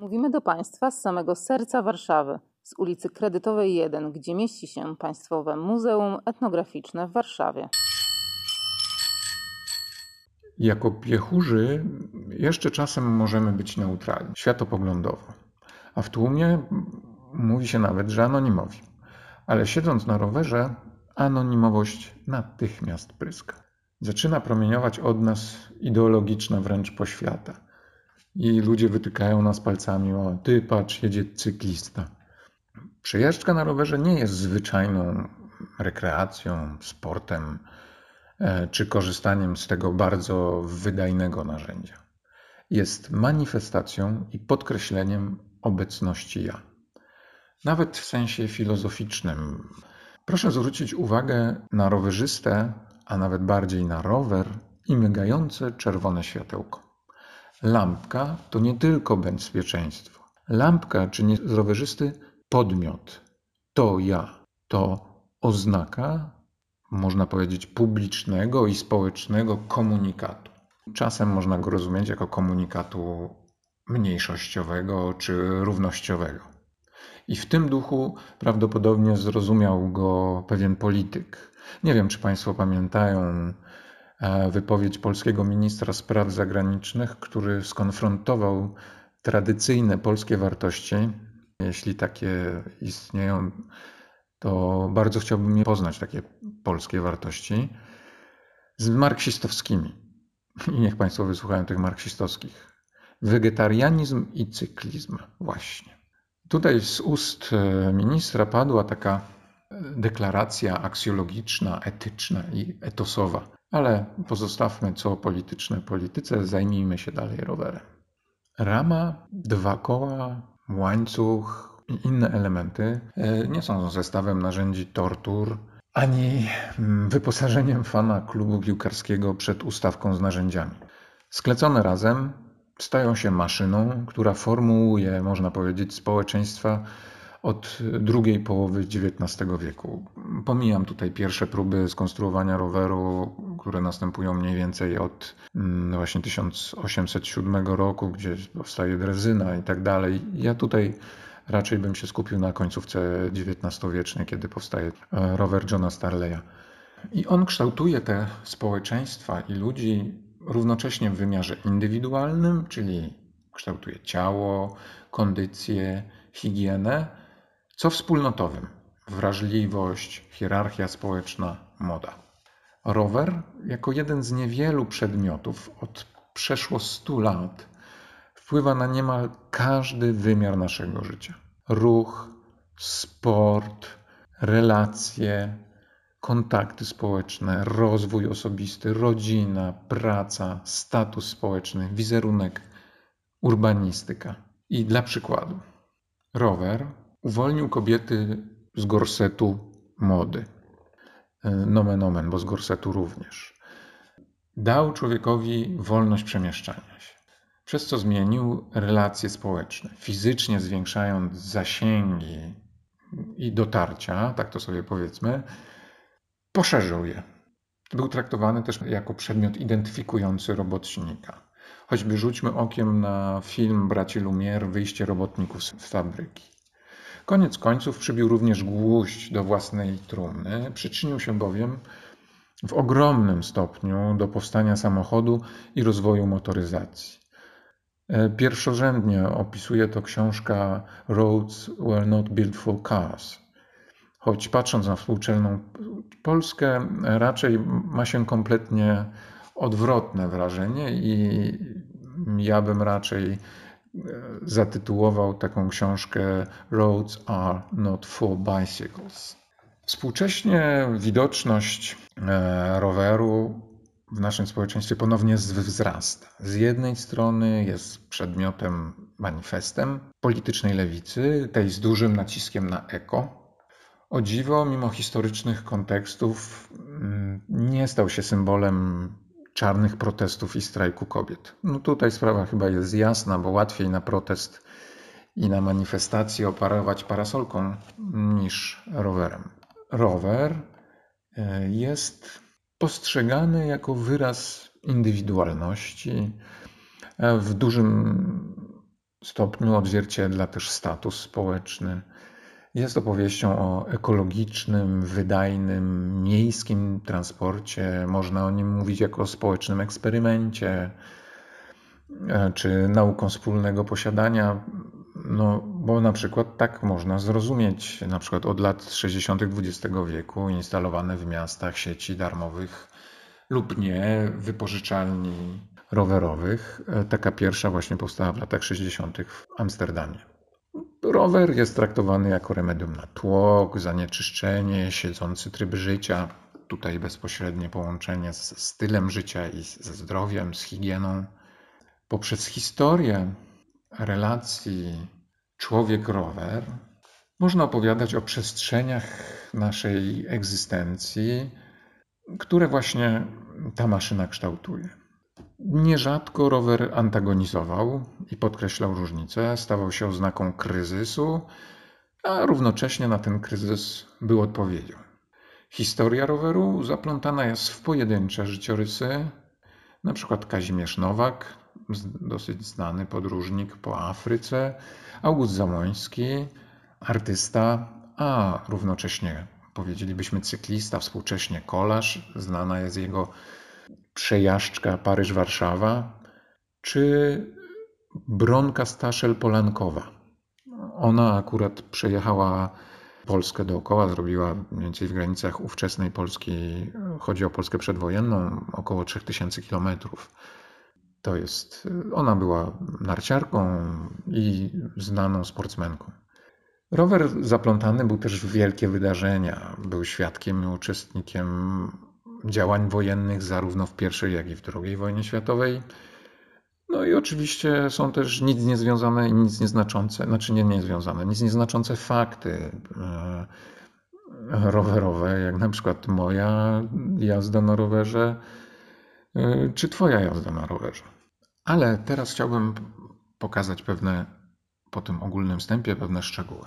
Mówimy do Państwa z samego serca Warszawy, z ulicy Kredytowej 1, gdzie mieści się Państwowe Muzeum Etnograficzne w Warszawie. Jako piechurzy jeszcze czasem możemy być neutralni, światopoglądowo, a w tłumie mówi się nawet, że anonimowi. Ale siedząc na rowerze, anonimowość natychmiast pryska. Zaczyna promieniować od nas ideologiczna wręcz poświata. I ludzie wytykają nas palcami, o ty patrz, jedzie cyklista. Przejażdżka na rowerze nie jest zwyczajną rekreacją, sportem e, czy korzystaniem z tego bardzo wydajnego narzędzia. Jest manifestacją i podkreśleniem obecności ja. Nawet w sensie filozoficznym. Proszę zwrócić uwagę na rowerzystę, a nawet bardziej na rower i migające czerwone światełko. Lampka to nie tylko bezpieczeństwo. Lampka czyni z rowerzysty podmiot. To ja. To oznaka, można powiedzieć, publicznego i społecznego komunikatu. Czasem można go rozumieć jako komunikatu mniejszościowego czy równościowego. I w tym duchu prawdopodobnie zrozumiał go pewien polityk. Nie wiem, czy Państwo pamiętają wypowiedź polskiego ministra spraw zagranicznych, który skonfrontował tradycyjne polskie wartości. Jeśli takie istnieją, to bardzo chciałbym je poznać, takie polskie wartości, z marksistowskimi. I niech Państwo wysłuchają tych marksistowskich. Wegetarianizm i cyklizm, właśnie. Tutaj z ust e, ministra padła taka deklaracja aksjologiczna, etyczna i etosowa. Ale pozostawmy co polityczne polityce, zajmijmy się dalej rowerem. Rama, dwa koła, łańcuch i inne elementy e, nie są zestawem narzędzi tortur, ani mm, wyposażeniem fana klubu piłkarskiego przed ustawką z narzędziami. Sklecone razem stają się maszyną, która formułuje, można powiedzieć, społeczeństwa od drugiej połowy XIX wieku. Pomijam tutaj pierwsze próby skonstruowania roweru, które następują mniej więcej od mm, właśnie 1807 roku, gdzie powstaje drezyna i tak dalej. Ja tutaj raczej bym się skupił na końcówce XIX-wiecznej, kiedy powstaje e, rower Johna Starleya. I on kształtuje te społeczeństwa i ludzi równocześnie w wymiarze indywidualnym, czyli kształtuje ciało, kondycję, higienę, co wspólnotowym wrażliwość, hierarchia społeczna, moda. Rower, jako jeden z niewielu przedmiotów od przeszło 100 lat, wpływa na niemal każdy wymiar naszego życia. Ruch, sport, relacje, kontakty społeczne, rozwój osobisty, rodzina, praca, status społeczny, wizerunek, urbanistyka. I dla przykładu, rower uwolnił kobiety z gorsetu mody. E, nomen omen, bo z gorsetu również. Dał człowiekowi wolność przemieszczania się, przez co zmienił relacje społeczne, fizycznie zwiększając zasięgi i dotarcia, tak to sobie powiedzmy, poszerzył je. Był traktowany też jako przedmiot identyfikujący robotnika. Choćby rzućmy okiem na film braci Lumière Wyjście robotników z fabryki. Koniec końców przybił również gwóźdź do własnej trumny. Przyczynił się bowiem w ogromnym stopniu do powstania samochodu i rozwoju motoryzacji. E, pierwszorzędnie opisuje to książka Roads Were Not Built for Cars. Choć patrząc na współczelną Polskę, raczej ma się kompletnie odwrotne wrażenie i ja bym raczej zatytułował taką książkę Roads are not for bicycles. Współcześnie widoczność e, roweru w naszym społeczeństwie ponownie wzrasta. Z jednej strony jest przedmiotem, manifestem politycznej lewicy, tej z dużym naciskiem na eko. O dziwo, mimo historycznych kontekstów, mm, nie stał się symbolem czarnych protestów i strajku kobiet. No tutaj sprawa chyba jest jasna, bo łatwiej na protest i na manifestację oparować parasolką niż rowerem. Rower e, jest postrzegany jako wyraz indywidualności, e, w dużym stopniu odzwierciedla też status społeczny. Jest opowieścią o ekologicznym, wydajnym, miejskim transporcie. Można o nim mówić jako o społecznym eksperymencie e, czy nauką wspólnego posiadania. No, bo na przykład tak można zrozumieć, na przykład od lat 60. XX wieku instalowane w miastach sieci darmowych lub nie wypożyczalni rowerowych. E, taka pierwsza właśnie powstała w latach 60. w Amsterdamie. Rower jest traktowany jako remedium na tłok, zanieczyszczenie, siedzący tryb życia. Tutaj bezpośrednie połączenie z stylem życia i ze zdrowiem, z higieną. Poprzez historię relacji człowiek-rower można opowiadać o przestrzeniach naszej egzystencji, które właśnie ta maszyna kształtuje. Nierzadko rower antagonizował i podkreślał różnice, stawał się oznaką kryzysu, a równocześnie na ten kryzys był odpowiedzią. Historia roweru zaplątana jest w pojedyncze życiorysy, na przykład Kazimierz Nowak, dosyć znany podróżnik po Afryce, August Zamoński, artysta, a równocześnie powiedzielibyśmy cyklista, współcześnie kolarz, znana jest jego przejażdżka Paryż-Warszawa, czy Bronka Staszel-Polankowa. Ona akurat przejechała Polskę dookoła, zrobiła mniej więcej w granicach ówczesnej Polski, chodzi o Polskę przedwojenną, około 3000 kilometrów. To jest, ona była narciarką i znaną sportsmenką. Rower zaplątany był też w wielkie wydarzenia. Był świadkiem i uczestnikiem działań wojennych zarówno w I, jak i w II wojnie światowej. No i oczywiście są też nic niezwiązane i nic nieznaczące, znaczy nie niezwiązane, nic nieznaczące fakty e, rowerowe, jak na przykład moja jazda na rowerze, e, czy twoja jazda na rowerze. Ale teraz chciałbym pokazać pewne, po tym ogólnym wstępie, pewne szczegóły.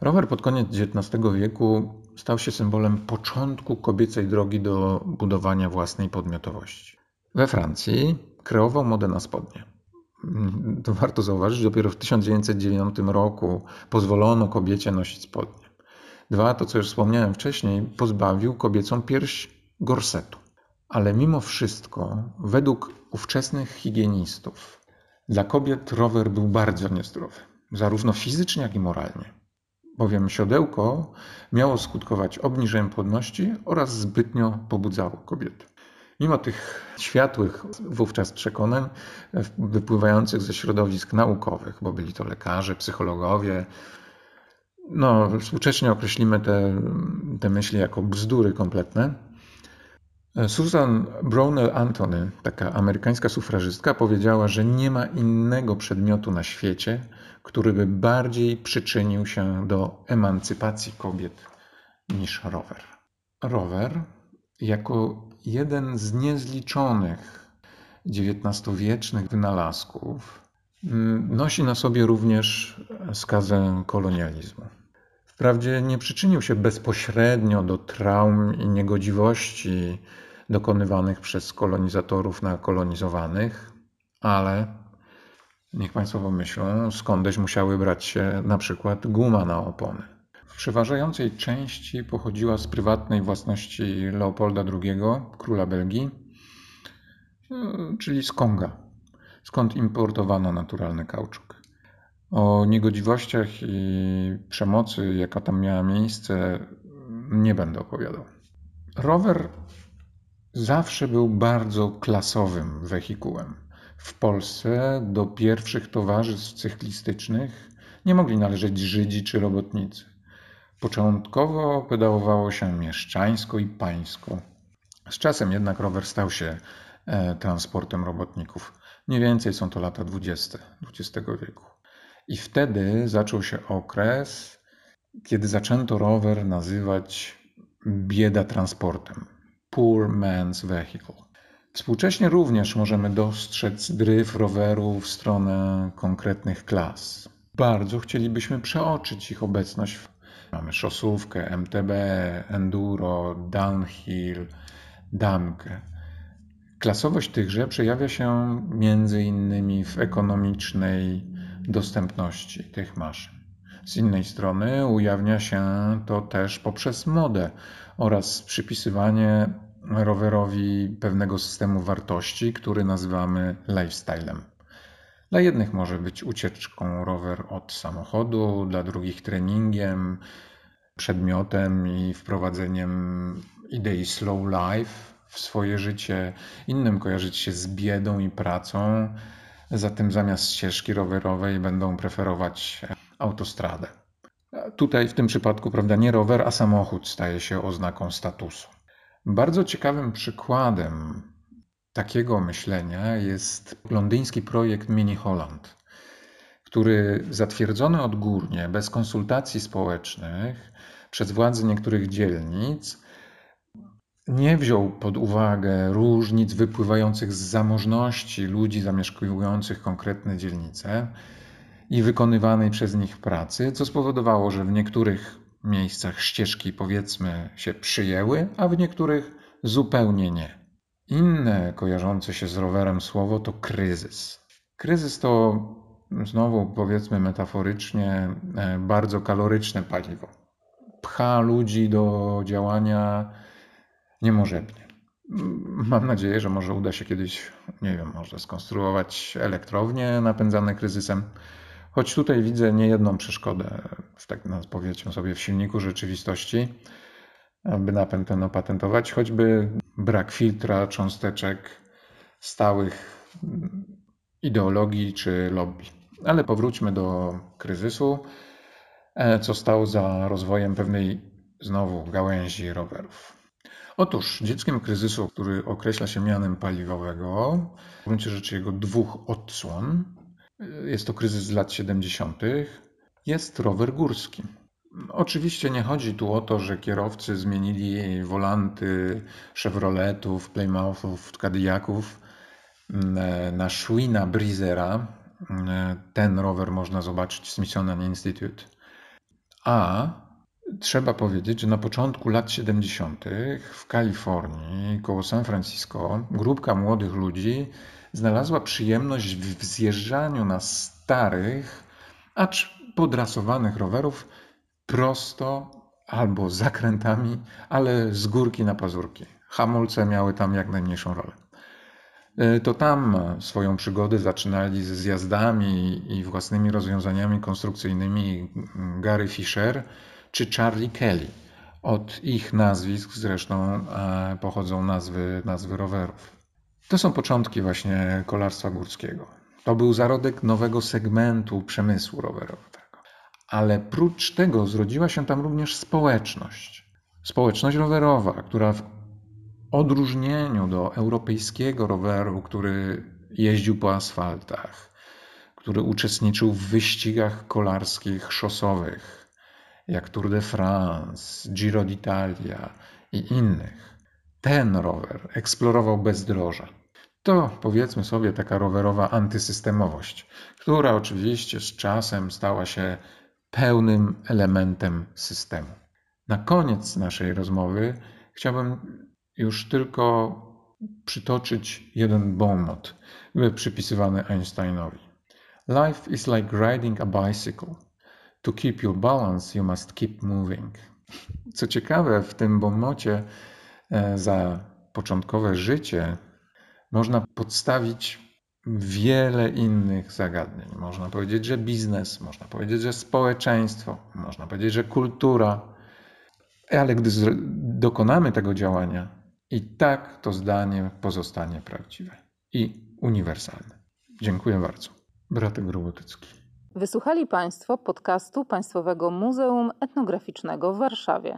Rower pod koniec XIX wieku stał się symbolem początku kobiecej drogi do budowania własnej podmiotowości. We Francji kreował modę na spodnie. To warto zauważyć, dopiero w 1909 roku pozwolono kobiecie nosić spodnie. Dwa, to co już wspomniałem wcześniej, pozbawił kobiecą pierś gorsetu. Ale mimo wszystko, według ówczesnych higienistów, dla kobiet rower był bardzo niezdrowy, zarówno fizycznie, jak i moralnie bowiem siodełko miało skutkować obniżeniem płodności oraz zbytnio pobudzało kobiety. Mimo tych światłych wówczas przekonań wypływających ze środowisk naukowych, bo byli to lekarze, psychologowie, no, współcześnie określimy te, te myśli jako bzdury kompletne. Susan Brownell Anthony, taka amerykańska sufrażystka, powiedziała, że nie ma innego przedmiotu na świecie, który by bardziej przyczynił się do emancypacji kobiet niż rower. Rower, jako jeden z niezliczonych XIX-wiecznych wynalazków, mm, nosi na sobie również skazę kolonializmu. Wprawdzie nie przyczynił się bezpośrednio do traum i niegodziwości dokonywanych przez kolonizatorów na kolonizowanych, ale Niech Państwo pomyślą, skądś musiały brać się na przykład guma na opony. W przeważającej części pochodziła z prywatnej własności Leopolda II, króla Belgii, czyli z Konga, skąd importowano naturalny kauczuk. O niegodziwościach i przemocy, jaka tam miała miejsce, nie będę opowiadał. Rower zawsze był bardzo klasowym wehikułem w Polsce do pierwszych towarzystw cyklistycznych nie mogli należeć Żydzi czy robotnicy. Początkowo pedałowało się mieszczańsko i pańsko. Z czasem jednak rower stał się e, transportem robotników. Mniej więcej są to lata 20 XX wieku. I wtedy zaczął się okres, kiedy zaczęto rower nazywać bieda transportem. Poor man's vehicle. Współcześnie również możemy dostrzec dryf roweru w stronę konkretnych klas. Bardzo chcielibyśmy przeoczyć ich obecność. Mamy szosówkę, MTB, enduro, downhill, damkę. Klasowość tychże przejawia się między innymi w ekonomicznej dostępności tych maszyn. Z innej strony ujawnia się to też poprzez modę oraz przypisywanie rowerowi pewnego systemu wartości, który nazywamy lifestylem. Dla jednych może być ucieczką rower od samochodu, dla drugich treningiem, przedmiotem i wprowadzeniem idei slow life w swoje życie. Innym kojarzyć się z biedą i pracą, zatem zamiast ścieżki rowerowej będą preferować autostradę. Tutaj w tym przypadku, prawda, nie rower, a samochód staje się oznaką statusu. Bardzo ciekawym przykładem takiego myślenia jest londyński projekt Mini Holland, który zatwierdzony odgórnie, bez konsultacji społecznych, przez władze niektórych dzielnic, nie wziął pod uwagę różnic wypływających z zamożności ludzi zamieszkujących konkretne dzielnice i wykonywanej przez nich pracy, co spowodowało, że w niektórych miejscach ścieżki powiedzmy się przyjęły, a w niektórych zupełnie nie. Inne kojarzące się z rowerem słowo to kryzys. Kryzys to znowu powiedzmy metaforycznie e, bardzo kaloryczne paliwo. Pcha ludzi do działania niemożebnie. Mam nadzieję, że może uda się kiedyś, nie wiem, może skonstruować elektrownie napędzane kryzysem. Choć tutaj widzę niejedną przeszkodę, tak powiedzmy sobie, w silniku rzeczywistości, aby napęd ten opatentować, choćby brak filtra, cząsteczek, stałych ideologii czy lobby. Ale powróćmy do kryzysu, e, co stało za rozwojem pewnej znowu gałęzi rowerów. Otóż dzieckiem kryzysu, który określa się mianem paliwowego, w gruncie rzeczy jego dwóch odsłon, jest to kryzys z lat 70., jest rower górski. Oczywiście nie chodzi tu o to, że kierowcy zmienili wolanty Chevroletów, Plymouthów, Cadillaców mm, na Schwina Breezera. Mm, ten rower można zobaczyć w Smithsonian Institute. A trzeba powiedzieć, że na początku lat 70. w Kalifornii, koło San Francisco, grupka młodych ludzi znalazła przyjemność w zjeżdżaniu na starych, acz podrasowanych rowerów prosto albo zakrętami, ale z górki na pazurki. Hamulce miały tam jak najmniejszą rolę. E, to tam swoją przygodę zaczynali ze zjazdami i własnymi rozwiązaniami konstrukcyjnymi Gary Fisher czy Charlie Kelly. Od ich nazwisk zresztą e, pochodzą nazwy, nazwy rowerów. To są początki właśnie kolarstwa górskiego. To był zarodek nowego segmentu przemysłu rowerowego. Ale prócz tego zrodziła się tam również społeczność. Społeczność rowerowa, która w odróżnieniu do europejskiego roweru, który jeździł po asfaltach, który uczestniczył w wyścigach kolarskich szosowych, jak Tour de France, Giro d'Italia i innych, ten rower eksplorował bezdroża. To powiedzmy sobie taka rowerowa antysystemowość, która oczywiście z czasem stała się pełnym elementem systemu. Na koniec naszej rozmowy chciałbym już tylko przytoczyć jeden bonmot przypisywany Einsteinowi. Life is like riding a bicycle. To keep your balance, you must keep moving. Co ciekawe, w tym bonmocie za początkowe życie można podstawić wiele innych zagadnień. Można powiedzieć, że biznes, można powiedzieć, że społeczeństwo, można powiedzieć, że kultura. Ale gdy dokonamy tego działania, i tak to zdanie pozostanie prawdziwe i uniwersalne. Dziękuję bardzo. Bratek Grubotycki. Wysłuchali Państwo podcastu Państwowego Muzeum Etnograficznego w Warszawie.